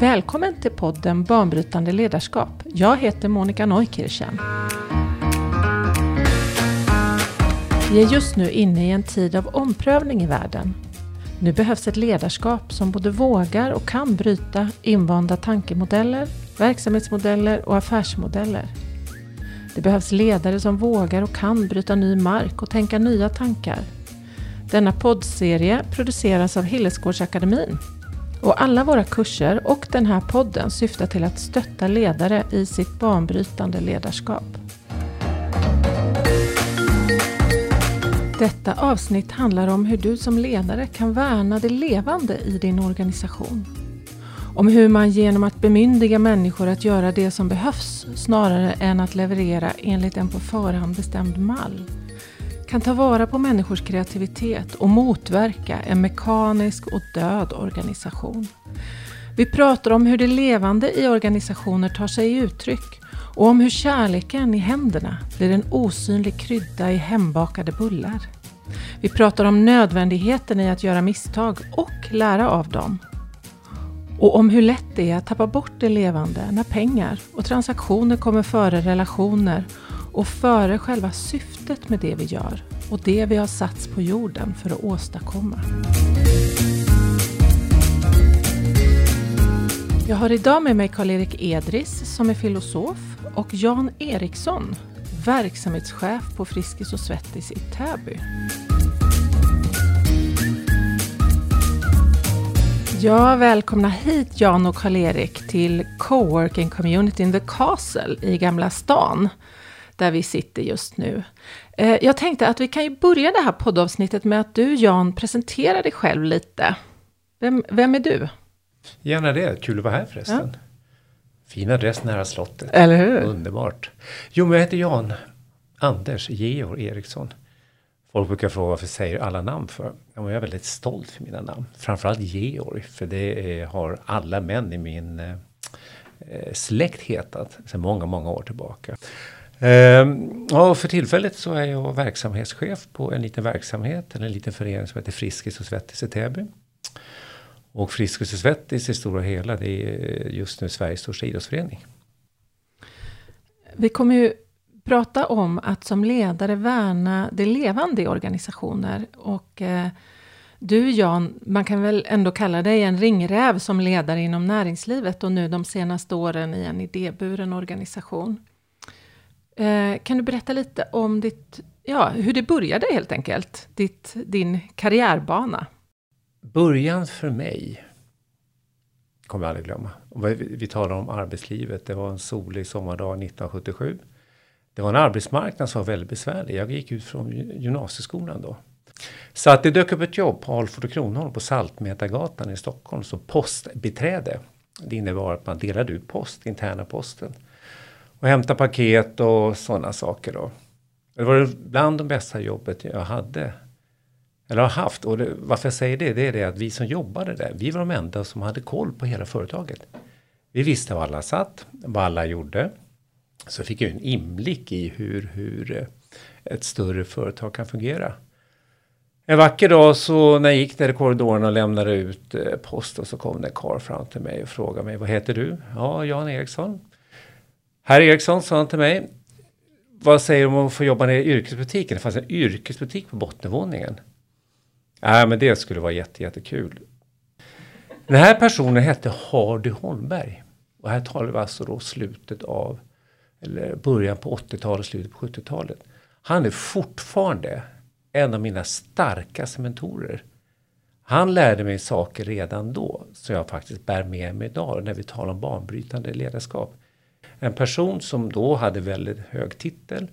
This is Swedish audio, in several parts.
Välkommen till podden Banbrytande ledarskap. Jag heter Monica Neukirchen. Vi är just nu inne i en tid av omprövning i världen. Nu behövs ett ledarskap som både vågar och kan bryta invanda tankemodeller, verksamhetsmodeller och affärsmodeller. Det behövs ledare som vågar och kan bryta ny mark och tänka nya tankar. Denna poddserie produceras av Hillesgårdsakademin och alla våra kurser och den här podden syftar till att stötta ledare i sitt banbrytande ledarskap. Detta avsnitt handlar om hur du som ledare kan värna det levande i din organisation. Om hur man genom att bemyndiga människor att göra det som behövs snarare än att leverera enligt en på förhand bestämd mall kan ta vara på människors kreativitet och motverka en mekanisk och död organisation. Vi pratar om hur det levande i organisationer tar sig uttryck och om hur kärleken i händerna blir en osynlig krydda i hembakade bullar. Vi pratar om nödvändigheten i att göra misstag och lära av dem. Och om hur lätt det är att tappa bort det levande när pengar och transaktioner kommer före relationer och före själva syftet med det vi gör och det vi har satts på jorden för att åstadkomma. Jag har idag med mig Karl-Erik Edris som är filosof och Jan Eriksson, verksamhetschef på Friskis och Svettis i Täby. Ja, välkomna hit Jan och Karl-Erik till Coworking Community in The Castle i Gamla stan där vi sitter just nu. Eh, jag tänkte att vi kan ju börja det här poddavsnittet med att du Jan presenterar dig själv lite. Vem, vem är du? Gärna det, kul att vara här förresten. Ja. Fin adress nära slottet. Eller hur? Underbart. Jo, men jag heter Jan Anders Georg Eriksson. Folk brukar fråga varför säger alla namn för? jag är väldigt stolt för mina namn. Framförallt Georg, för det är, har alla män i min eh, släkt hetat sedan många, många år tillbaka. Ehm, för tillfället så är jag verksamhetschef på en liten verksamhet, eller en liten förening som heter Friskis och Svettis i Täby. Och Friskis och Svettis i stora hela, det är just nu Sveriges största idrottsförening. Vi kommer ju prata om att som ledare värna det levande i organisationer. Och eh, du Jan, man kan väl ändå kalla dig en ringräv som ledare inom näringslivet och nu de senaste åren i en idéburen organisation. Eh, kan du berätta lite om ditt, ja, hur det började helt enkelt? Ditt, din karriärbana? Början för mig kommer jag aldrig glömma. Vi talar om arbetslivet. Det var en solig sommardag 1977. Det var en arbetsmarknad som var väldigt besvärlig. Jag gick ut från gymnasieskolan då. Så att det dök upp ett jobb på Alfred och Kronholm på Saltmätargatan i Stockholm som postbiträde. Det innebar att man delade ut post, interna posten och hämta paket och sådana saker då. Det var bland de bästa jobbet jag hade. Eller har haft. Och det, varför jag säger det, det är det att vi som jobbade där, vi var de enda som hade koll på hela företaget. Vi visste var alla satt, vad alla gjorde. Så fick jag en inblick i hur, hur eh, ett större företag kan fungera. En vacker dag så när jag gick där i korridoren och lämnade ut eh, post och så kom det en karl fram till mig och frågade mig, vad heter du? Ja, Jan Eriksson. Herr Eriksson sa han till mig. Vad säger du om att få jobba nere i yrkesbutiken? Det fanns en yrkesbutik på bottenvåningen. Nej, men det skulle vara jätte, jättekul. Den här personen hette Hardy Holmberg. Och här talar vi alltså då slutet av, eller början på 80-talet, slutet på 70-talet. Han är fortfarande en av mina starkaste mentorer. Han lärde mig saker redan då som jag faktiskt bär med mig idag när vi talar om banbrytande ledarskap. En person som då hade väldigt hög titel.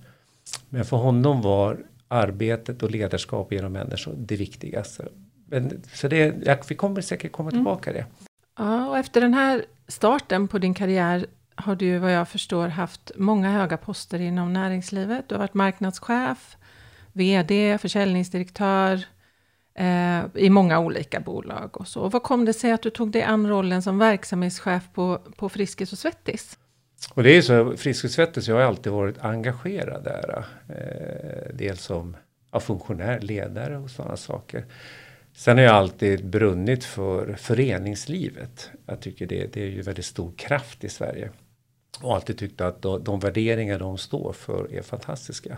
Men för honom var arbetet och ledarskap genom människor det viktigaste. Men, så det, ja, vi kommer säkert komma mm. tillbaka mm. det. Ja, och efter den här starten på din karriär har du vad jag förstår haft många höga poster inom näringslivet. Du har varit marknadschef, VD, försäljningsdirektör eh, i många olika bolag och så. vad kom det sig att du tog dig an rollen som verksamhetschef på, på Friskis och Svettis? Och det är ju så, Friskis Svettis, jag har alltid varit engagerad där. Eh, dels som ja, funktionär, ledare och sådana saker. Sen har jag alltid brunnit för föreningslivet. Jag tycker det, det är ju väldigt stor kraft i Sverige. Och alltid tyckt att de, de värderingar de står för är fantastiska.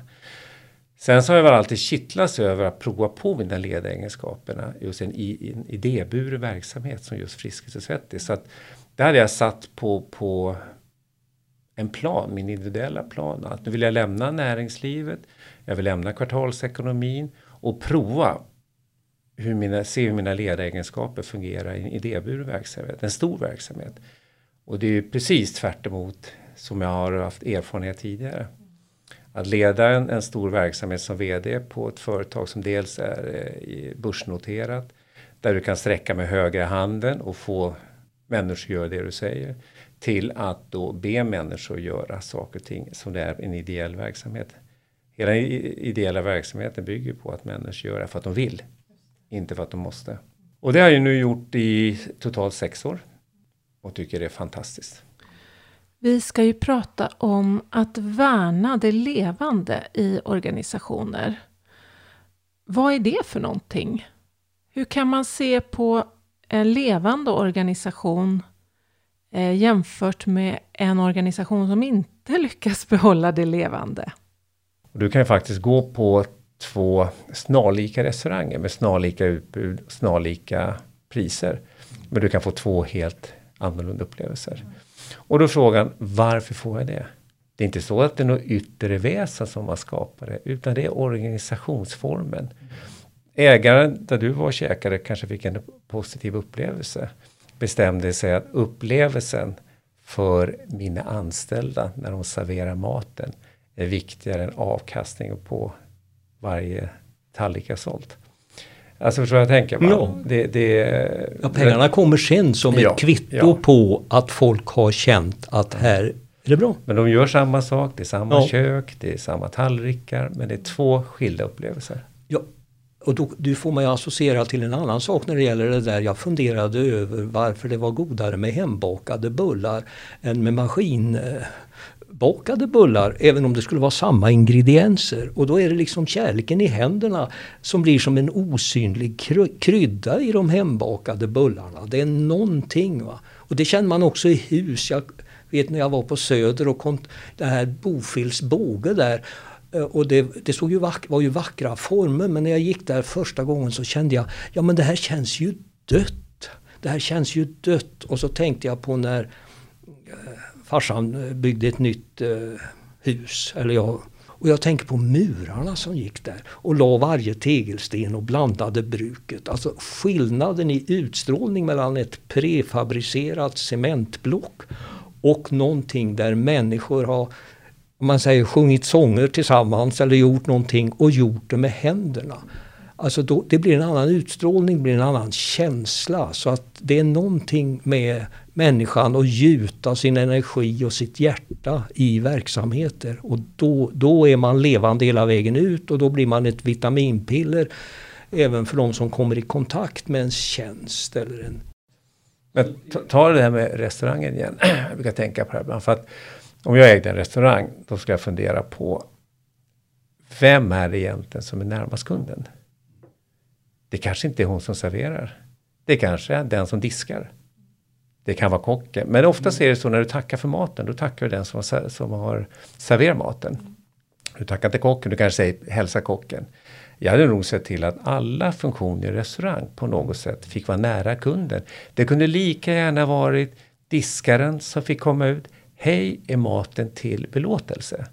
Sen så har jag väl alltid kittlats över att prova på mina ledaregenskaperna just en, i, en idéburen verksamhet som just Friskis och Svettis. Så att det hade jag satt på, på en plan, min individuella plan. Att nu vill jag lämna näringslivet, jag vill lämna kvartalsekonomin och prova hur mina, se hur mina ledaregenskaper fungerar i en idéburen verksamhet, en stor verksamhet. Och det är ju precis tvärt som jag har haft erfarenhet tidigare. Att leda en, en, stor verksamhet som VD på ett företag som dels är eh, börsnoterat, där du kan sträcka med högra handen och få människor att göra det du säger. Till att då be människor göra saker och ting som det är en ideell verksamhet. Hela ideella verksamheten bygger på att människor gör det för att de vill. Inte för att de måste. Och det har jag nu gjort i totalt sex år. Och tycker det är fantastiskt. Vi ska ju prata om att värna det levande i organisationer. Vad är det för någonting? Hur kan man se på en levande organisation eh, jämfört med en organisation som inte lyckas behålla det levande? Du kan ju faktiskt gå på två snarlika restauranger med snarlika utbud, snarlika priser. Men du kan få två helt annorlunda upplevelser. Och då är frågan, varför får jag det? Det är inte så att det är något yttre väsen som har skapat det, utan det är organisationsformen. Ägaren där du var och käkade kanske fick en positiv upplevelse. Bestämde sig att upplevelsen för mina anställda när de serverar maten är viktigare än avkastning på varje tallrik jag sålt. Alltså förstår jag tänker? Ja. Det, det, ja, pengarna kommer sen som ett ja, kvitto ja. på att folk har känt att här är det bra. Men de gör samma sak, det är samma kök, det är samma tallrikar, men det är två skilda upplevelser. Ja, och då, då får ju associera till en annan sak när det gäller det där. Jag funderade över varför det var godare med hembakade bullar än med maskinbakade bullar även om det skulle vara samma ingredienser. Och då är det liksom kärleken i händerna som blir som en osynlig krydda i de hembakade bullarna. Det är någonting. Va? Och det känner man också i hus. Jag vet när jag var på Söder och kom det här Bofils båge där Eh, och det, det såg ju vack, var ju vackra former men när jag gick där första gången så kände jag ja men det här känns ju dött. Det här känns ju dött. Och så tänkte jag på när eh, farsan eh, byggde ett nytt hus. Eller jag, och jag tänker på murarna som gick där och la varje tegelsten och blandade bruket. Alltså skillnaden i utstrålning mellan ett prefabricerat cementblock och någonting där människor har om man säger sjungit sånger tillsammans eller gjort någonting och gjort det med händerna. Alltså då, det blir en annan utstrålning, det blir en annan känsla. Så att det är någonting med människan att gjuta sin energi och sitt hjärta i verksamheter. Och då, då är man levande hela vägen ut och då blir man ett vitaminpiller även för de som kommer i kontakt med en tjänst eller en... Men ta det här med restaurangen igen. Jag brukar tänka på det här. För att om jag ägde en restaurang, då ska jag fundera på vem är det egentligen som är närmast kunden? Det kanske inte är hon som serverar. Det kanske är den som diskar. Det kan vara kocken. Men oftast är det så när du tackar för maten, då tackar du den som har, som har serverat maten. Du tackar inte kocken, du kanske säger hälsa kocken. Jag hade nog sett till att alla funktioner i restaurang på något sätt fick vara nära kunden. Det kunde lika gärna varit diskaren som fick komma ut. Hej, är maten till belåtelse?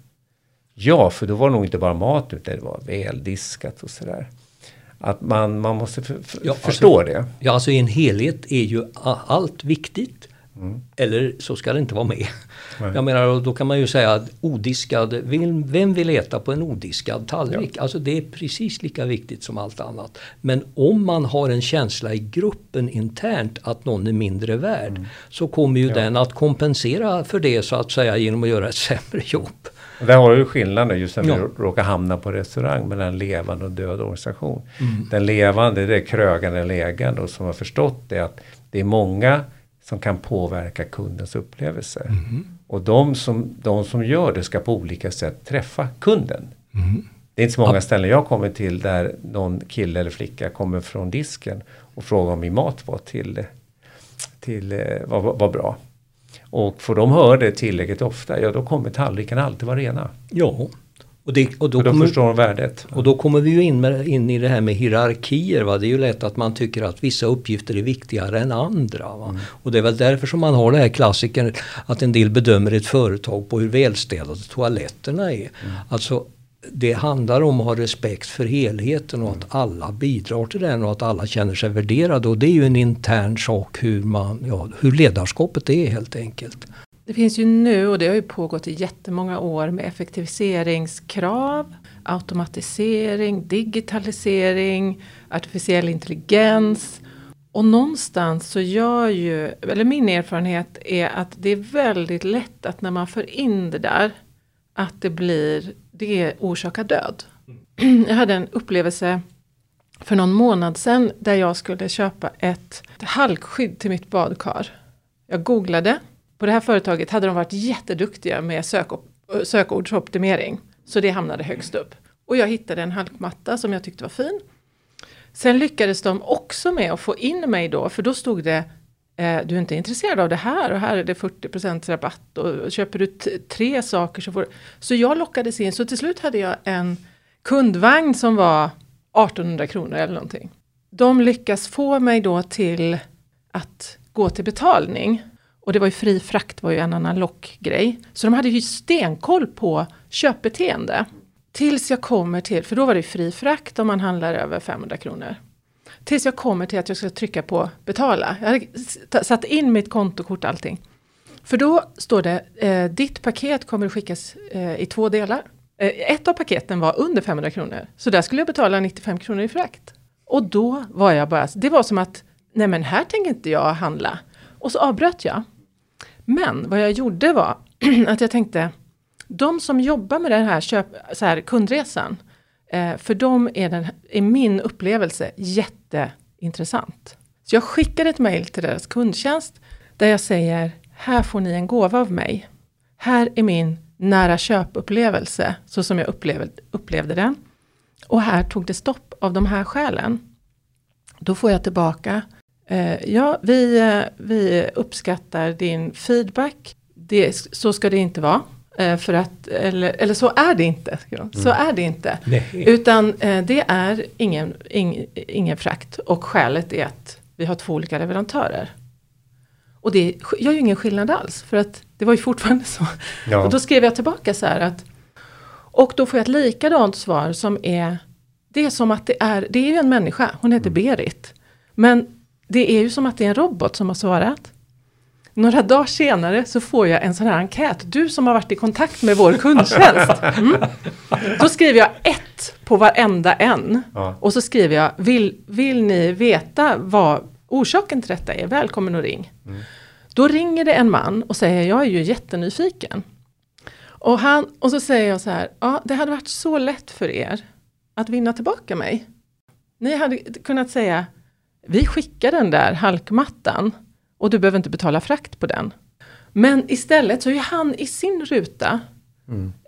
Ja, för då var det nog inte bara mat utan det var väldiskat och sådär. Att man, man måste för, för, ja, förstå alltså, det. Ja, alltså i en helhet är ju allt viktigt. Mm. Eller så ska det inte vara med. Nej. Jag menar, då kan man ju säga att odiskad, vem vill äta på en odiskad tallrik? Ja. Alltså det är precis lika viktigt som allt annat. Men om man har en känsla i gruppen internt att någon är mindre värd mm. så kommer ju ja. den att kompensera för det så att säga genom att göra ett sämre jobb. Där har du skillnaden just när vi ja. råkar hamna på restaurang mellan en levande och död organisation. Mm. Den levande det är krögande lägande och som har förstått det att det är många som kan påverka kundens upplevelse. Mm. Och de som, de som gör det ska på olika sätt träffa kunden. Mm. Det är inte så många ställen jag kommer till där någon kille eller flicka kommer från disken och frågar om min mat var till, till eh, var, var bra. Och får de höra det tillräckligt ofta, ja då kommer tallrikarna alltid vara rena. Ja. Och, det, och, då, då kommer, förstår de värdet. och då kommer vi ju in, med, in i det här med hierarkier. Va? Det är ju lätt att man tycker att vissa uppgifter är viktigare än andra. Mm. Och det är väl därför som man har det här klassikern att en del bedömer ett företag på hur välstädade toaletterna är. Mm. Alltså det handlar om att ha respekt för helheten och att alla bidrar till den och att alla känner sig värderade. Och det är ju en intern sak hur, man, ja, hur ledarskapet är helt enkelt. Det finns ju nu, och det har ju pågått i jättemånga år, med effektiviseringskrav, automatisering, digitalisering, artificiell intelligens. Och någonstans så gör ju, eller min erfarenhet är att det är väldigt lätt att när man för in det där, att det blir, det orsakar död. Jag hade en upplevelse för någon månad sedan där jag skulle köpa ett halkskydd till mitt badkar. Jag googlade. På det här företaget hade de varit jätteduktiga med sök sökordsoptimering. Så det hamnade högst upp. Och jag hittade en halkmatta som jag tyckte var fin. Sen lyckades de också med att få in mig då, för då stod det eh, du är inte intresserad av det här och här är det 40% rabatt och köper du tre saker så får du... Så jag lockades in, så till slut hade jag en kundvagn som var 1800 kronor eller någonting. De lyckas få mig då till att gå till betalning. Och det var ju fri frakt var ju en annan lockgrej. Så de hade ju stenkoll på köpbeteende. Tills jag kommer till, för då var det fri frakt om man handlar över 500 kronor. Tills jag kommer till att jag ska trycka på betala. Jag hade satt in mitt kontokort och allting. För då står det, eh, ditt paket kommer att skickas eh, i två delar. Eh, ett av paketen var under 500 kronor. Så där skulle jag betala 95 kronor i frakt. Och då var jag bara, det var som att, nej men här tänker inte jag handla. Och så avbröt jag. Men vad jag gjorde var att jag tänkte, de som jobbar med den här, köp, så här kundresan, eh, för dem är, den, är min upplevelse jätteintressant. Så jag skickade ett mail till deras kundtjänst där jag säger, här får ni en gåva av mig. Här är min nära köpupplevelse, så som jag upplevde, upplevde den. Och här tog det stopp av de här skälen. Då får jag tillbaka, ja vi, eh, vi uppskattar din feedback, det, så ska det inte vara. Eh, för att, eller, eller så är det inte. Så är det inte. Nej. Utan eh, det är ingen, ing, ingen frakt och skälet är att vi har två olika leverantörer. Och det gör ju ingen skillnad alls för att det var ju fortfarande så. Ja. Och då skrev jag tillbaka så här att och då får jag ett likadant svar som är Det är som att det är, det är ju en människa, hon heter Berit. Men det är ju som att det är en robot som har svarat. Några dagar senare så får jag en sån här enkät. Du som har varit i kontakt med vår kundtjänst. Mm. Då skriver jag ett på varenda en. Ja. Och så skriver jag, vill, vill ni veta vad orsaken till detta är? Välkommen och ring. Då ringer det en man och säger, jag är ju jättenyfiken. Och, han, och så säger jag så här, ja det hade varit så lätt för er att vinna tillbaka mig. Ni hade kunnat säga, vi skickar den där halkmattan och du behöver inte betala frakt på den. Men istället så är han i sin ruta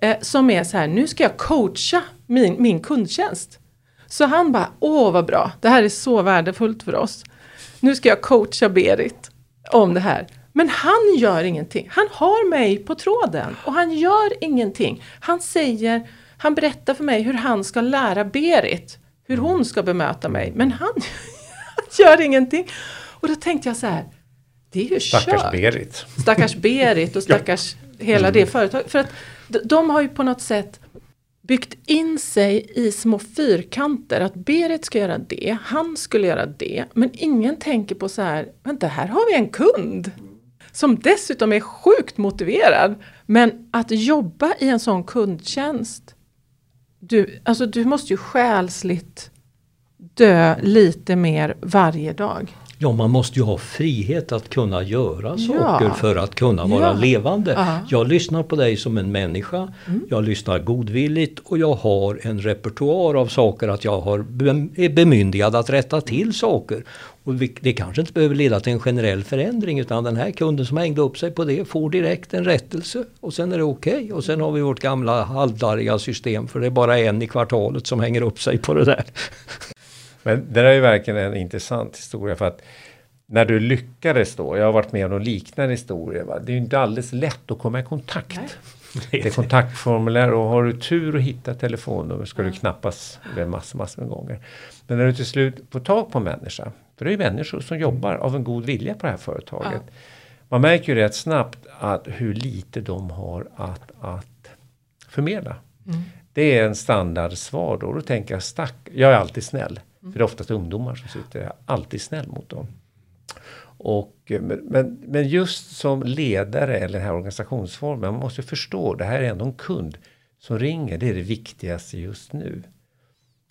eh, som är så här, nu ska jag coacha min, min kundtjänst. Så han bara, åh vad bra, det här är så värdefullt för oss. Nu ska jag coacha Berit om det här. Men han gör ingenting. Han har mig på tråden och han gör ingenting. Han säger, han berättar för mig hur han ska lära Berit hur hon ska bemöta mig. Men han gör ingenting. Och då tänkte jag så här, det är ju Stackars kört. Berit. Stackars Berit och stackars hela det företaget. För att de, de har ju på något sätt byggt in sig i små fyrkanter. Att Berit ska göra det, han skulle göra det. Men ingen tänker på så här, vänta här har vi en kund. Som dessutom är sjukt motiverad. Men att jobba i en sån kundtjänst. Du, alltså du måste ju själsligt dö lite mer varje dag. Ja, man måste ju ha frihet att kunna göra Ja. saker för att kunna vara Ja. levande. Ja. Jag lyssnar på dig som en människa, jag lyssnar godvilligt och jag har en repertoar av saker att jag har är bemyndigad att rätta till saker. Och det kanske inte behöver leda till en generell förändring utan den här kunden som hängde upp sig på det får direkt en rättelse och sen är det okej. Okay. Och sen har vi vårt gamla halvdarriga system för det är bara en i kvartalet som hänger upp sig på det där. Men det är ju verkligen en intressant historia för att när du lyckades då, jag har varit med om någon liknande historia, va? det är ju inte alldeles lätt att komma i kontakt. Nej. Det är kontaktformulär och har du tur att hitta telefonnummer ska du knappas massor, massor med gånger. Men när du till slut får tag på en människa, för det är ju människor som jobbar av en god vilja på det här företaget. Ja. Man märker ju rätt snabbt att hur lite de har att, att förmedla. Mm. Det är en standardsvar då. Då tänker jag, stack, jag är alltid snäll. Mm. För det är oftast ungdomar som sitter, jag är alltid snäll mot dem. Och, eh, men, men just som ledare eller den här organisationsformen, man måste förstå, det här är ändå en kund som ringer, det är det viktigaste just nu.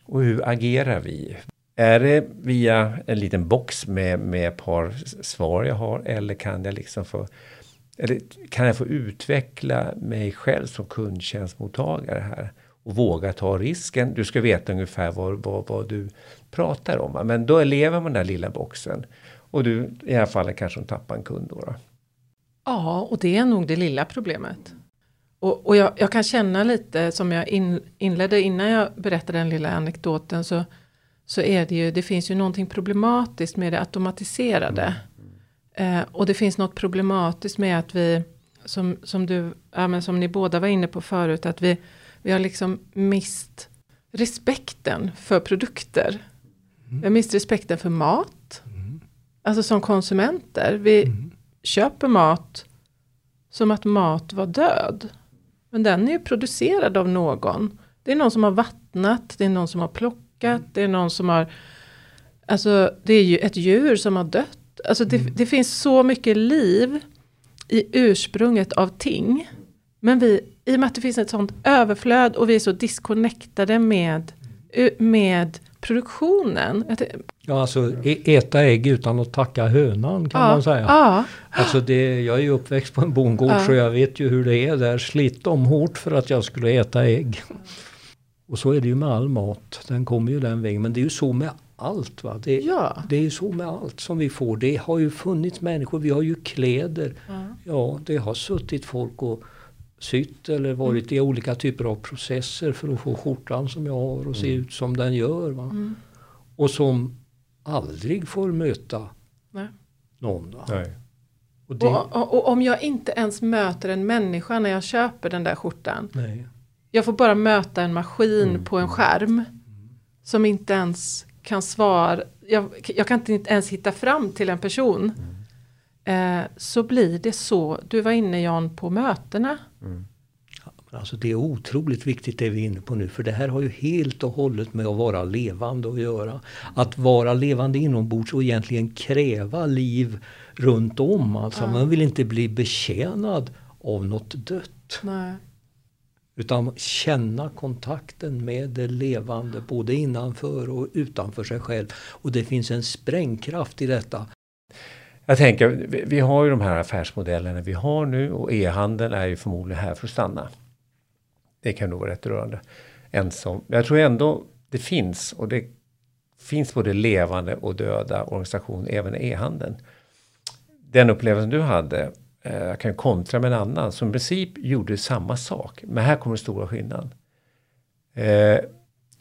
Och hur agerar vi? Är det via en liten box med, med ett par svar jag har eller kan jag liksom få eller kan jag få utveckla mig själv som kundtjänstmottagare här och våga ta risken. Du ska veta ungefär vad, vad, vad du pratar om. Men då lever man den där lilla boxen. Och du i det här fallet kanske tappar en kund då, då. Ja, och det är nog det lilla problemet. Och, och jag, jag, kan känna lite som jag in, inledde innan jag berättade den lilla anekdoten så, så är det ju, det finns ju någonting problematiskt med det automatiserade. Mm. Eh, och det finns något problematiskt med att vi, som, som, du, ja, men som ni båda var inne på förut, att vi, vi har liksom mist respekten för produkter. Mm. Vi har mist respekten för mat. Mm. Alltså som konsumenter. Vi mm. köper mat som att mat var död. Men den är ju producerad av någon. Det är någon som har vattnat, det är någon som har plockat, det är någon som har... Alltså det är ju ett djur som har dött. Alltså det, mm. det finns så mycket liv i ursprunget av ting. Men vi, i och med att det finns ett sånt överflöd och vi är så disconnectade med, med produktionen. Ja, alltså e- äta ägg utan att tacka hönan kan ja, man säga. Ja. Alltså det, jag är ju uppväxt på en bondgård ja. så jag vet ju hur det är där. Slitt om hårt för att jag skulle äta ägg. Och så är det ju med all mat. Den kommer ju den vägen. Men det är ju så med allt. Va? Det, ja. det är ju så med allt som vi får. Det har ju funnits människor. Vi har ju kläder. Ja det har suttit folk och sytt eller varit mm. i olika typer av processer för att få skjortan som jag har och se mm. ut som den gör. Va? Mm. Och som aldrig får möta Nej. någon. Nej. Och, det... och, och, och, om jag inte ens möter en människa när jag köper den där skjortan. Nej. Jag får bara möta en maskin mm. på en skärm. Som inte ens kan svara. Jag, jag, kan inte ens hitta fram till en person. Eh, så blir det så. Du var inne Jan på mötena. Mm. Alltså det är otroligt viktigt det vi är inne på nu för det här har ju helt och hållet med att vara levande att göra. Att vara levande inombords och egentligen kräva liv runt om. Alltså ja. man vill inte bli betjänad av något dött. Nej. Utan känna kontakten med det levande både innanför och utanför sig själv. Och det finns en sprängkraft i detta. Jag tänker, vi, vi har ju de här affärsmodellerna vi har nu och e-handeln är ju förmodligen här för att stanna. Det kan nog vara rätt rörande. Ensam. Jag tror ändå det finns och det finns både levande och döda organisationer även e-handeln. Den upplevelsen du hade, eh, jag kan kontra med en annan som i princip gjorde samma sak. Men här kommer den stora skillnaden. Eh,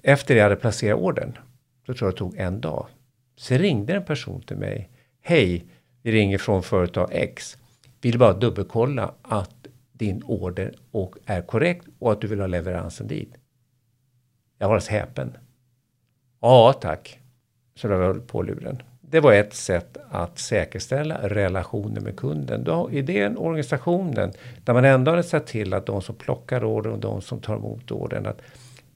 efter jag hade placerat ordern, då tror jag det tog en dag. Så ringde en person till mig. Hej, vi ringer från företag X. Vill bara dubbelkolla att din order och är korrekt och att du vill ha leveransen dit. Jag var häpen. Ja, tack. Så då var på luren. Det var ett sätt att säkerställa relationen med kunden. Då, I den organisationen där man ändå hade sett till att de som plockar order och de som tar emot ordern att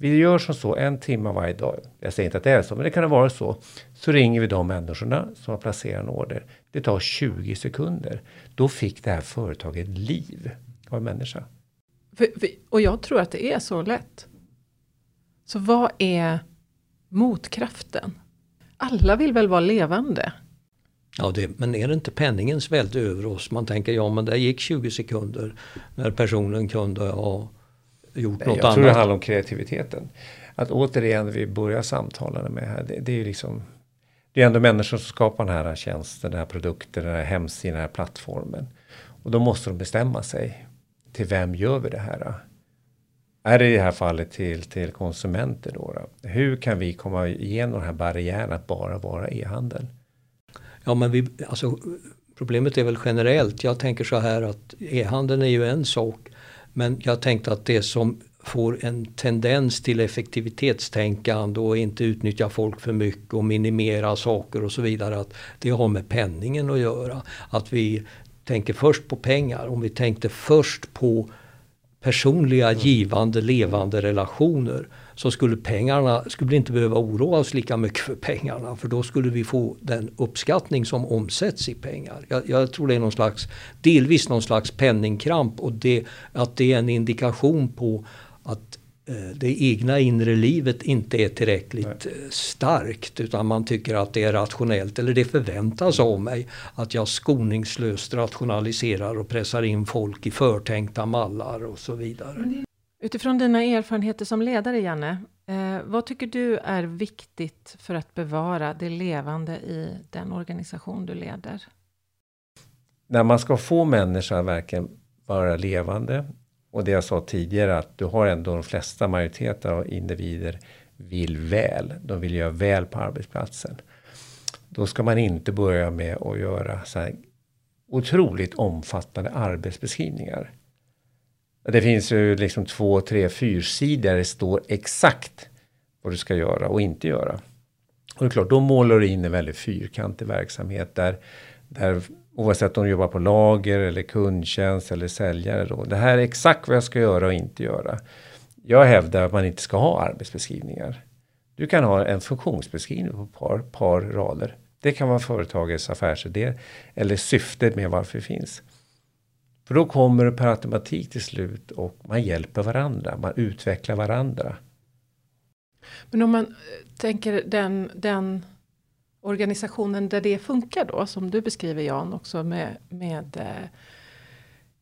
vi gör som så en timme varje dag. Jag säger inte att det är så, men det kan vara så. Så ringer vi de människorna som har placerat en order. Det tar 20 sekunder. Då fick det här företaget liv av en människa. För, för, och jag tror att det är så lätt. Så vad är motkraften? Alla vill väl vara levande? Ja, det, men är det inte penningens välde över oss? Man tänker ja men det gick 20 sekunder när personen kunde ha gjort något jag annat. Jag tror det handlar om kreativiteten. Att återigen vi börjar samtalen med här, det, det är ju liksom Det är ändå människor som skapar den här tjänsten, den här produkten, den här hemsidan, den här plattformen. Och då måste de bestämma sig. Till vem gör vi det här? Är det i det här fallet till, till konsumenter då, då? Hur kan vi komma igenom den här barriären att bara vara e-handel? Ja men vi, alltså problemet är väl generellt. Jag tänker så här att e-handeln är ju en sak. Men jag tänkte att det som får en tendens till effektivitetstänkande och inte utnyttja folk för mycket och minimera saker och så vidare. Att det har med penningen att göra. Att vi tänker först på pengar. Om vi tänkte först på personliga givande levande relationer så skulle pengarna, skulle vi inte behöva oroa oss lika mycket för pengarna för då skulle vi få den uppskattning som omsätts i pengar. Jag, jag tror det är någon slags, delvis någon slags penningkramp och det, att det är en indikation på att eh, det egna inre livet inte är tillräckligt Nej. Eh, starkt utan man tycker att det är rationellt eller det förväntas av mig att jag skoningslöst rationaliserar och pressar in folk i förtänkta mallar och så vidare. Utifrån dina erfarenheter som ledare, Janne, eh, vad tycker du är viktigt för att bevara det levande i den organisation du leder? När man ska få människor verkligen vara levande och det jag sa tidigare att du har ändå de flesta majoriteter av individer vill väl. De vill göra väl på arbetsplatsen. Då ska man inte börja med att göra så här otroligt omfattande arbetsbeskrivningar. Det finns ju liksom två, tre, fyrsidor där det står exakt vad du ska göra och inte göra. Och det är klart, då målar du in en väldigt fyrkantig verksamhet där, där oavsett om du jobbar på lager eller kundtjänst eller säljare då. Det här är exakt vad jag ska göra och inte göra. Jag hävdar att man inte ska ha arbetsbeskrivningar. Du kan ha en funktionsbeskrivning på ett par, par rader. Det kan vara företagets affärsidé eller syftet med varför det finns. För då kommer det per automatik till slut och man hjälper varandra, man utvecklar varandra. Men om man eh, tänker den, den organisationen där det funkar då, som du beskriver Jan, också med, med eh,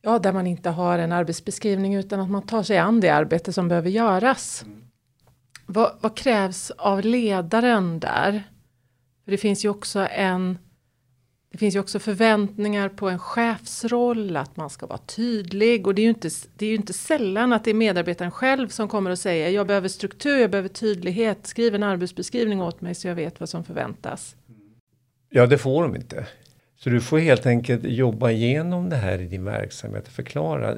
ja, där man inte har en arbetsbeskrivning utan att man tar sig an det arbete som behöver göras. Vad, vad, krävs av ledaren där? För det finns ju också en det finns ju också förväntningar på en chefsroll, att man ska vara tydlig. Och det är ju inte, det är ju inte sällan att det är medarbetaren själv som kommer och säger jag behöver struktur, jag behöver tydlighet, skriv en arbetsbeskrivning åt mig så jag vet vad som förväntas. Ja, det får de inte. Så du får helt enkelt jobba igenom det här i din verksamhet och förklara.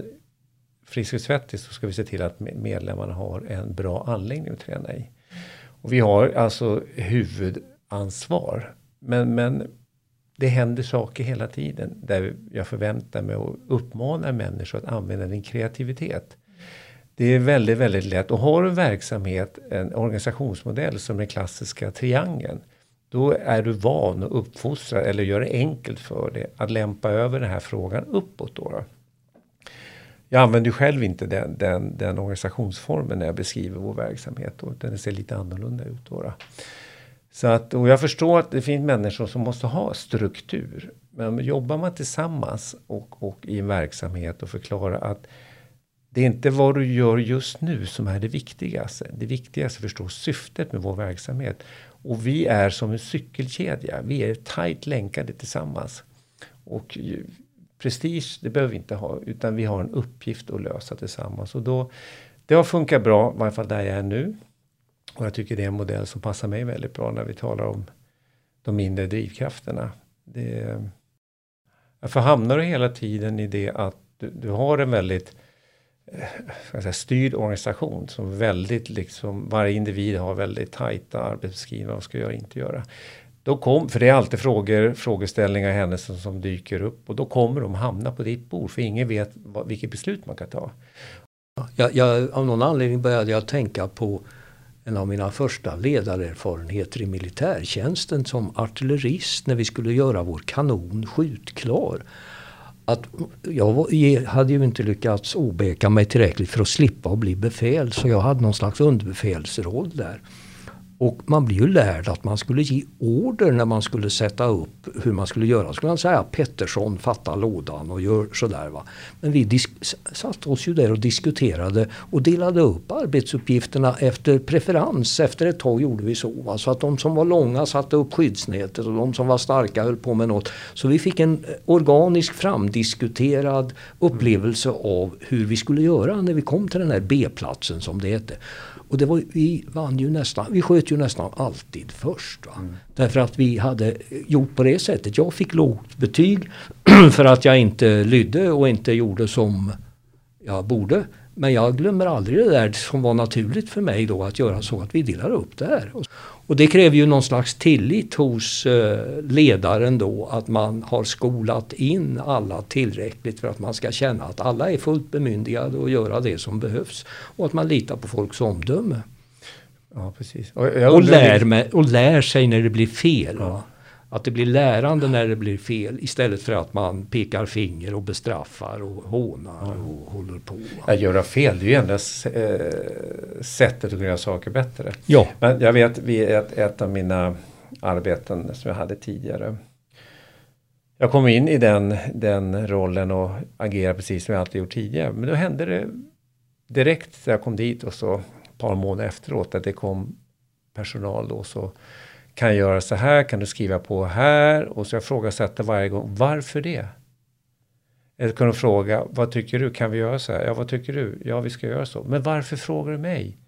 Frisk och svettig så ska vi se till att medlemmarna har en bra anläggning att träna i. Och vi har alltså huvudansvar. Men, men det händer saker hela tiden där jag förväntar mig och uppmanar människor att använda din kreativitet. Det är väldigt, väldigt lätt. Och har du en verksamhet, en organisationsmodell som den klassiska triangeln. Då är du van att uppfostra eller gör det enkelt för dig att lämpa över den här frågan uppåt. Då, då. Jag använder själv inte den, den, den organisationsformen när jag beskriver vår verksamhet. Utan den ser lite annorlunda ut. Då, då. Så att, och jag förstår att det finns människor som måste ha struktur. Men jobbar man tillsammans och, och i en verksamhet och förklarar att det är inte vad du gör just nu som är det viktigaste. Det viktigaste är att förstå syftet med vår verksamhet. Och vi är som en cykelkedja. Vi är tajt länkade tillsammans. Och prestige, det behöver vi inte ha. Utan vi har en uppgift att lösa tillsammans. Och då, det har funkat bra, i varje fall där jag är nu. Och jag tycker det är en modell som passar mig väldigt bra när vi talar om de mindre drivkrafterna. Det, för hamnar du hela tiden i det att du, du har en väldigt eh, säga, styrd organisation som väldigt liksom, varje individ har väldigt tajta arbetsbeskrivningar vad ska göra och inte göra. Då kom, för det är alltid frågor, frågeställningar, händelser som dyker upp och då kommer de hamna på ditt bord för ingen vet vad, vilket beslut man kan ta. Jag, jag, av någon anledning började jag tänka på en av mina första ledarerfarenheter i militärtjänsten som artillerist när vi skulle göra vår kanon skjutklar. Att jag hade ju inte lyckats obeka mig tillräckligt för att slippa att bli befäl så jag hade någon slags underbefälsroll där. Och man blir ju lärd att man skulle ge order när man skulle sätta upp hur man skulle göra. Skulle man säga Pettersson fatta lådan och gör sådär. Va? Men vi satte oss ju där och diskuterade och delade upp arbetsuppgifterna efter preferens. Efter ett tag gjorde vi så. Va? Så att de som var långa satte upp skyddsnätet och de som var starka höll på med något. Så vi fick en eh, organisk framdiskuterad upplevelse av hur vi skulle göra när vi kom till den här B-platsen som det hette. Och det var, vi vann ju nästan, vi sköt ju nästan alltid först. Mm. Därför att vi hade gjort på det sättet. Jag fick lågt betyg för att jag inte lydde och inte gjorde som jag borde. Men jag glömmer aldrig det där som var naturligt för mig då att göra så att vi delar upp det här. Och det kräver ju någon slags tillit hos eh, ledaren då att man har skolat in alla tillräckligt för att man ska känna att alla är fullt bemyndigade att göra det som behövs. Och att man litar på folks omdöme. Ja, precis. Och, och, lär, med, och lär sig när det blir fel. Ja. Att det blir lärande när det blir fel istället för att man pekar finger och bestraffar och hånar och håller på. Att göra fel, det är ju enda äh, sättet att göra saker bättre. Ja. Men jag vet vid ett, ett av mina arbeten som jag hade tidigare. Jag kom in i den, den rollen och agerade precis som jag alltid gjort tidigare. Men då hände det direkt när jag kom dit och så par månader efteråt att det kom personal då så kan jag göra så här? Kan du skriva på här? Och så jag frågasätter varje gång, varför det? Eller kan du fråga, vad tycker du? Kan vi göra så här? Ja, vad tycker du? Ja, vi ska göra så. Men varför frågar du mig?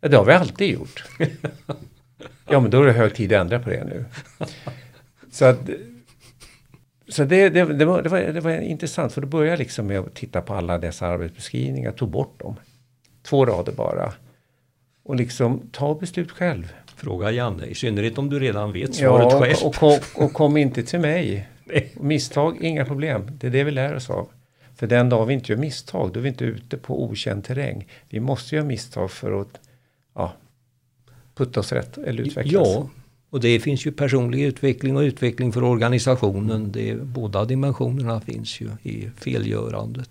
Ja, det har vi alltid gjort. ja, men då är det hög tid att ändra på det nu. Så att, så det, det, det, var, det, var, det var intressant, för då började jag liksom med att titta på alla dessa arbetsbeskrivningar, tog bort dem. Två rader bara. Och liksom ta beslut själv. Fråga Janne, i synnerhet om du redan vet svaret ja, själv. Och, kom, och kom inte till mig. Misstag, inga problem. Det är det vi lär oss av. För den dag vi inte gör misstag, då är vi inte ute på okänd terräng. Vi måste göra misstag för att ja, putta oss rätt eller utvecklas. Ja, och det finns ju personlig utveckling och utveckling för organisationen. Det, båda dimensionerna finns ju i felgörandet.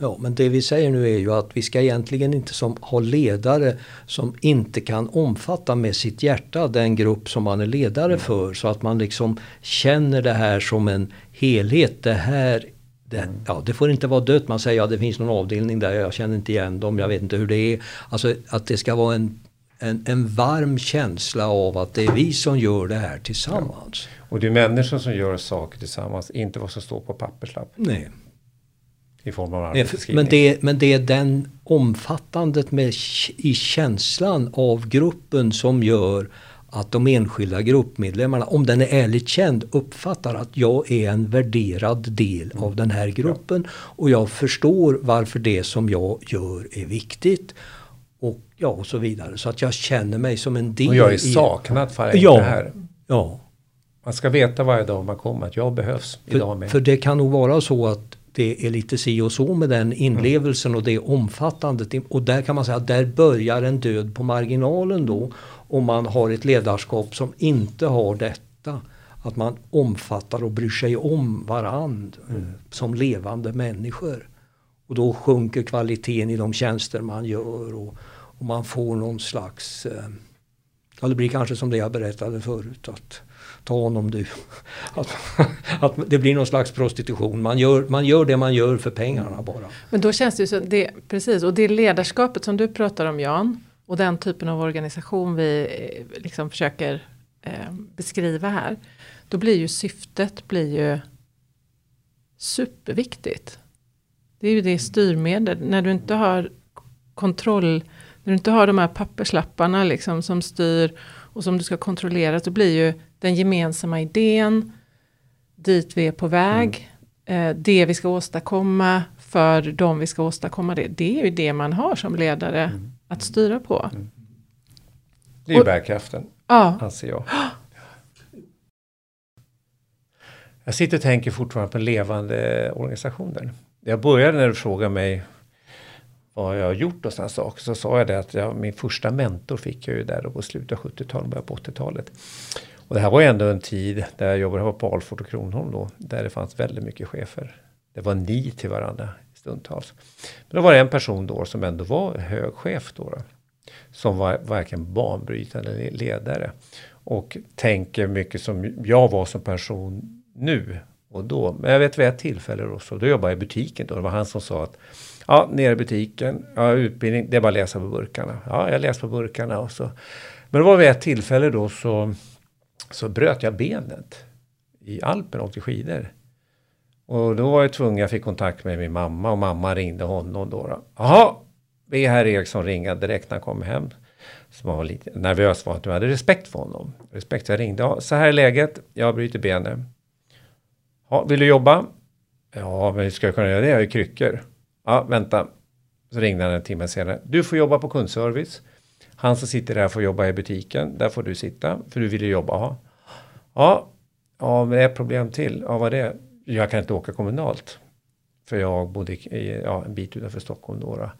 Ja, men det vi säger nu är ju att vi ska egentligen inte som, ha ledare som inte kan omfatta med sitt hjärta den grupp som man är ledare mm. för. Så att man liksom känner det här som en helhet. Det här det, mm. ja, det får inte vara dött. Man säger att ja, det finns någon avdelning där, jag känner inte igen dem, jag vet inte hur det är. Alltså att det ska vara en, en, en varm känsla av att det är vi som gör det här tillsammans. Ja. Och det är människor som gör saker tillsammans, inte vad som står på papperslapp. Nej i form av arbetsbeskrivning. Men det, men det är den omfattandet med, i känslan av gruppen som gör att de enskilda gruppmedlemmarna, om den är ärligt känd, uppfattar att jag är en värderad del mm. av den här gruppen ja. och jag förstår varför det som jag gör är viktigt. Och ja, och så vidare. Så att jag känner mig som en del. Och jag är saknad för ja, det här. Ja. Man ska veta varje dag man kommer att jag behövs för, idag med. För det kan nog vara så att det är lite si och så med den inlevelsen och det omfattandet. Och där kan man säga att där börjar en död på marginalen då. Om man har ett ledarskap som inte har detta. Att man omfattar och bryr sig om varandra mm. Eh, som levande människor. Och då sjunker kvaliteten i de tjänster man gör och, och man får någon slags, eh, ja det blir kanske som det jag berättade förut. att ta honom du. Att, att det blir någon slags prostitution. Man gör, man gör det man gör för pengarna bara. Men då känns det ju så, det, precis, och det ledarskapet som du pratar om Jan, och den typen av organisation vi eh, liksom försöker eh, beskriva här. Då blir ju syftet blir ju superviktigt. Det är ju det styrmedel, när du inte har kontroll, när du inte har de här papperslapparna liksom som styr och som du ska kontrollera, så blir ju den gemensamma idén, dit vi är på väg, mm. eh, det vi ska åstadkomma för de vi ska åstadkomma det. Det är ju det man har som ledare mm. att styra på. Mm. Det är bärkraften, ja. anser jag. Jag sitter och tänker fortfarande på levande organisationer. Jag började när du frågade mig vad jag har gjort och sådana saker. Så sa jag det att jag, min första mentor fick jag ju där på slutet av 70-talet, början på 80-talet. Och det här var ju ändå en tid där jag jobbade på Alfort och Kronholm då, där det fanns väldigt mycket chefer. Det var ni till varandra stundtals. Men då var det en person då som ändå var hög chef då. då. som var varken banbrytande ledare. Och tänker mycket som jag var som person nu och då. Men jag vet vid ett tillfälle då, så då jobbade jag i butiken då. Det var han som sa att ja, nere i butiken, ja, utbildning, det är bara att läsa på burkarna. Ja, jag läste på burkarna och så. Men det var vid ett tillfälle då så, så bröt jag benet i Alpen och åkte skidor. Och då var jag tvungen, jag fick kontakt med min mamma och mamma ringde honom då. Jaha, be herr Eriksson ringa direkt när han kom hem. Så man var lite nervös var att jag hade respekt för honom. Respekt, jag ringde. Ja, så här är läget, jag bryter benet. Ja, vill du jobba? Ja, men hur ska jag kunna göra det? Jag har ju kryckor. Ja, vänta. Så ringde han en timme senare. Du får jobba på kundservice. Han som sitter där får jobba i butiken. Där får du sitta, för du vill ju jobba. Ha. Ja, ja, men ett problem till. Ja, vad är det? Jag kan inte åka kommunalt. För jag bodde i, ja, en bit utanför Stockholm då.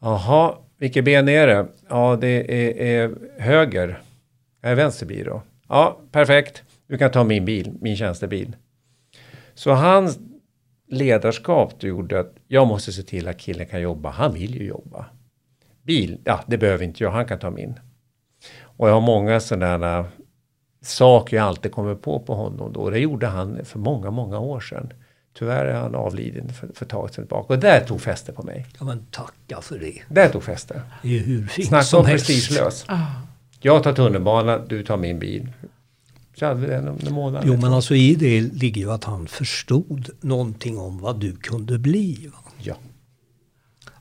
Jaha, vilket ben är det? Ja, det är, är höger. Är vänster bil då? Ja, perfekt. Du kan ta min bil, min tjänstebil. Så hans ledarskap gjorde att jag måste se till att killen kan jobba. Han vill ju jobba. Bil, ja det behöver inte jag, han kan ta min. Och jag har många sådana saker jag alltid kommer på på honom då. Det gjorde han för många, många år sedan. Tyvärr är han avliden för, för ett tag sedan tillbaka. Och där tog fäste på mig. Ja men tacka för det. Där tog fäste. Det är hur fint Snacka som om helst. prestigelös. Ah. Jag tar tunnelbana, du tar min bil. Så hade vi den om en månad. Jo men alltså i det ligger ju att han förstod någonting om vad du kunde bli. Va? Ja.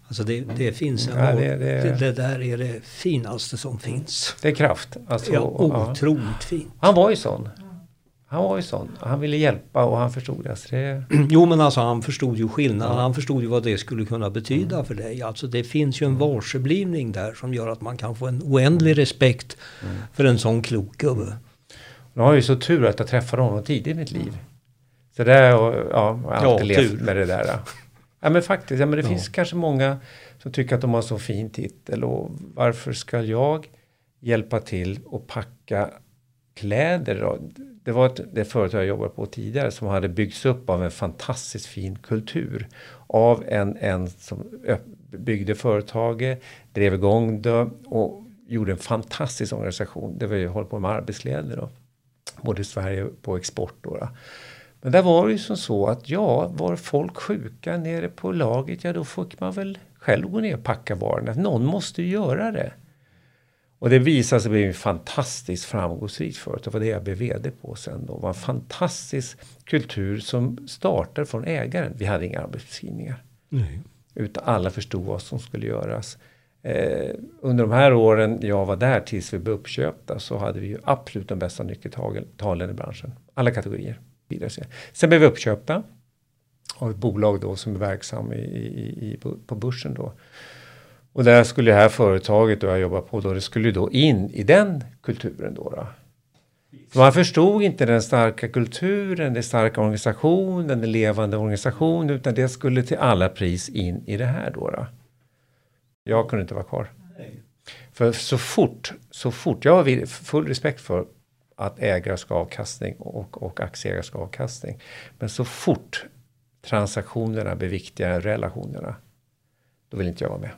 Alltså det, det finns en... Ja, det, det- det- det, där är det finaste som finns. Det är kraft. Alltså, Ja, ja. otroligt fint. Han var ju sån. Han var ju sån. Han ville hjälpa och han förstod det. Så det Jo men alltså han förstod ju skillnaden. Han förstod ju vad det skulle kunna betyda för dig. Alltså det finns ju en varseblivning där som gör att man kan få en oändlig respekt för en sån klok gubbe. Nu har jag ju så tur att jag träffade honom tidigt i mitt liv. Så det och, ja, jag har alltid Ja, levt tur. med det där. Ja men faktiskt, ja, men det Ja. finns kanske många som tycker att de har så fin titel och varför ska jag hjälpa till och packa kläder då? Det var ett, det företag jag jobbade på tidigare som hade byggts upp av en fantastiskt fin kultur. Av en, en som byggde företaget, drev igång det och gjorde en fantastisk organisation. Det var ju håller på med arbetskläder då. Både i Sverige och på export då. Men där var det ju som så att ja, var folk sjuka nere på laget, ja då fick man väl själv gå ner och packa varorna. Någon måste ju göra det. Och det visade sig bli en fantastiskt framgångsrikt företag. Det var det jag blev VD på sen då. Det var en fantastisk kultur som startade från ägaren. Vi hade inga arbetsbeskrivningar. Nej. Utan alla förstod vad som skulle göras. Eh, under de här åren jag var där tills vi blev uppköpta så hade vi ju absolut de bästa nyckeltalen i branschen. Alla kategorier. Sen blev vi uppköpta av ett bolag då som är verksam i, i, i, på- börsen då. Och där skulle det här företaget då jag jobbar på då, det skulle ju då in i den kulturen då. då. Man förstod inte den starka kulturen, den starka organisationen, den levande organisationen, utan det skulle till alla pris in i det här då. då. Jag kunde inte vara kvar. För så fort, så fort, jag har full respekt för att ägare ska ha avkastning och, och aktieägare ska ha avkastning. Men så fort transaktionerna blir viktigare än relationerna, då vill inte jag vara med.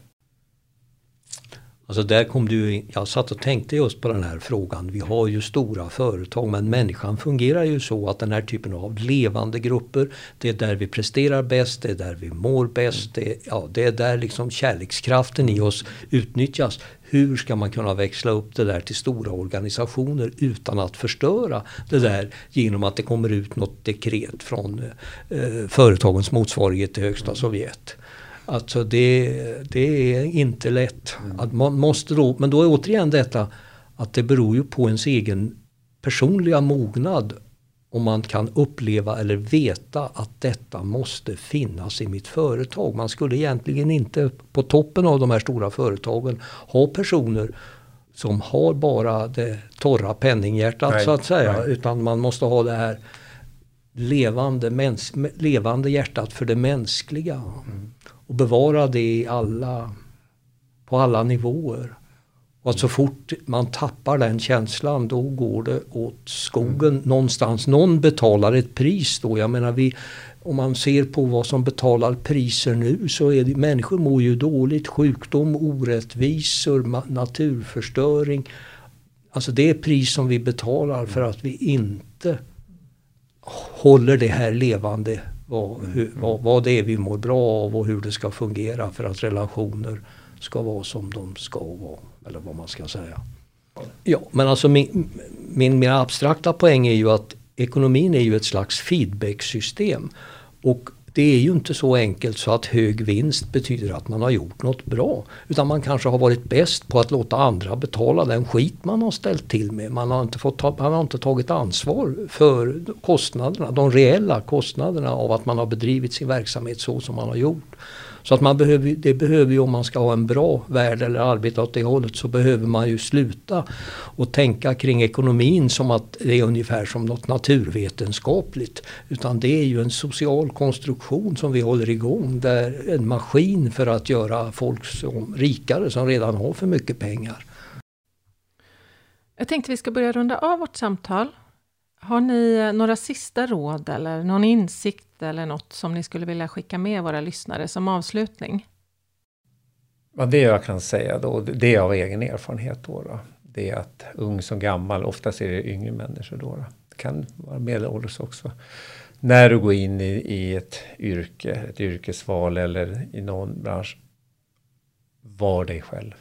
Alltså där kom du in. Jag satt och tänkte just på den här frågan. Vi har ju stora företag men människan fungerar ju så att den här typen av levande grupper det är där vi presterar bäst, det är där vi mår bäst, det är, ja, det är där liksom kärlekskraften i oss utnyttjas. Hur ska man kunna växla upp det där till stora organisationer utan att förstöra det där genom att det kommer ut något dekret från eh, företagens motsvarighet till högsta Sovjet. Alltså det, det är inte lätt. Att man måste då, men då är återigen detta att det beror ju på ens egen personliga mognad om man kan uppleva eller veta att detta måste finnas i mitt företag. Man skulle egentligen inte på toppen av de här stora företagen ha personer som har bara det torra penninghjärtat Nej, så att säga. nej. Utan man måste ha det här levande, levande hjärtat för det mänskliga. Och bevara det i alla, på alla nivåer. Och att så fort man tappar den känslan då går det åt skogen någonstans. Någon betalar ett pris då. Jag menar vi, om man ser på vad som betalar priser nu så är det människor mår ju dåligt. Sjukdom, orättvisor, naturförstöring. Alltså det är pris som vi betalar för att vi inte håller det här levande. Vad, hur, vad, vad det är vi mår bra av och hur det ska fungera för att relationer ska vara som de ska vara. Eller vad man ska säga. Ja, men alltså min, min mer abstrakta poäng är ju att ekonomin är ju ett slags feedbacksystem. Och det är ju inte så enkelt så att hög vinst betyder att man har gjort något bra. Utan man kanske har varit bäst på att låta andra betala den skit man har ställt till med. Man har inte, fått ta, man har inte tagit ansvar för kostnaderna, de reella kostnaderna av att man har bedrivit sin verksamhet så som man har gjort. Så att man behöver, det behöver ju om man ska ha en bra värld eller arbeta åt det hållet så behöver man ju sluta och tänka kring ekonomin som att det är ungefär som något naturvetenskapligt. Utan det är ju en social konstruktion som vi håller igång. Där en maskin för att göra folk som rikare som redan har för mycket pengar. Jag tänkte vi ska börja runda av vårt samtal. Har ni några sista råd eller någon insikt eller något som ni skulle vilja skicka med våra lyssnare som avslutning? Ja, det jag kan säga då, det är av egen erfarenhet då, då det är att ung som gammal, oftast är det yngre människor då, då. det kan vara medelålders också. När du går in i, i ett yrke, ett yrkesval eller i någon bransch, var dig själv.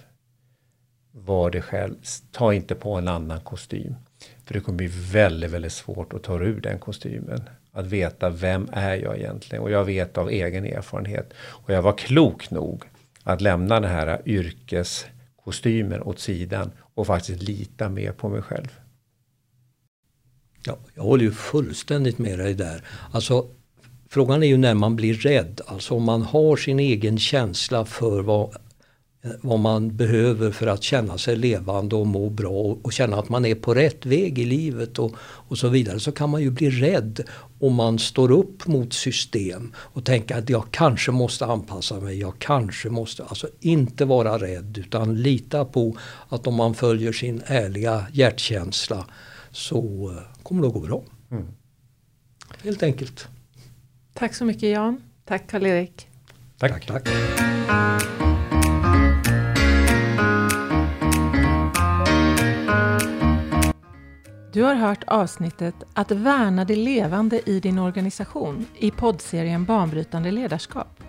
Var dig själv. Ta inte på en annan kostym. För det kommer bli väldigt, väldigt svårt att ta ur den kostymen. Att veta vem är jag egentligen? Och jag vet av egen erfarenhet. Och jag var klok nog att lämna den här yrkeskostymen åt sidan och faktiskt lita mer på mig själv. Ja, jag håller ju fullständigt med dig där. Alltså, frågan är ju när man blir rädd. Alltså om man har sin egen känsla för vad vad man behöver för att känna sig levande och må bra och känna att man är på rätt väg i livet och, och så vidare så kan man ju bli rädd om man står upp mot system och tänker att jag kanske måste anpassa mig, jag kanske måste, alltså inte vara rädd utan lita på att om man följer sin ärliga hjärtkänsla så eh, kommer det att gå bra. Mm. Helt enkelt. Tack så mycket Jan. Tack Karl-Erik. Tack. tack. tack. Du har hört avsnittet Att värna det levande i din organisation i poddserien Banbrytande ledarskap.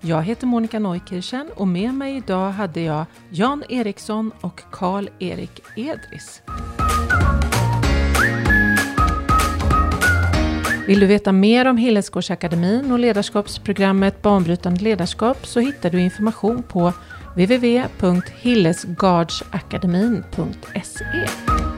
Jag heter Monica Neukirchen och med mig idag hade jag Jan Eriksson och Karl-Erik Edris. Vill du veta mer om Hillesgårdsakademin och ledarskapsprogrammet Banbrytande ledarskap så hittar du information på www.hillesgardsakademin.se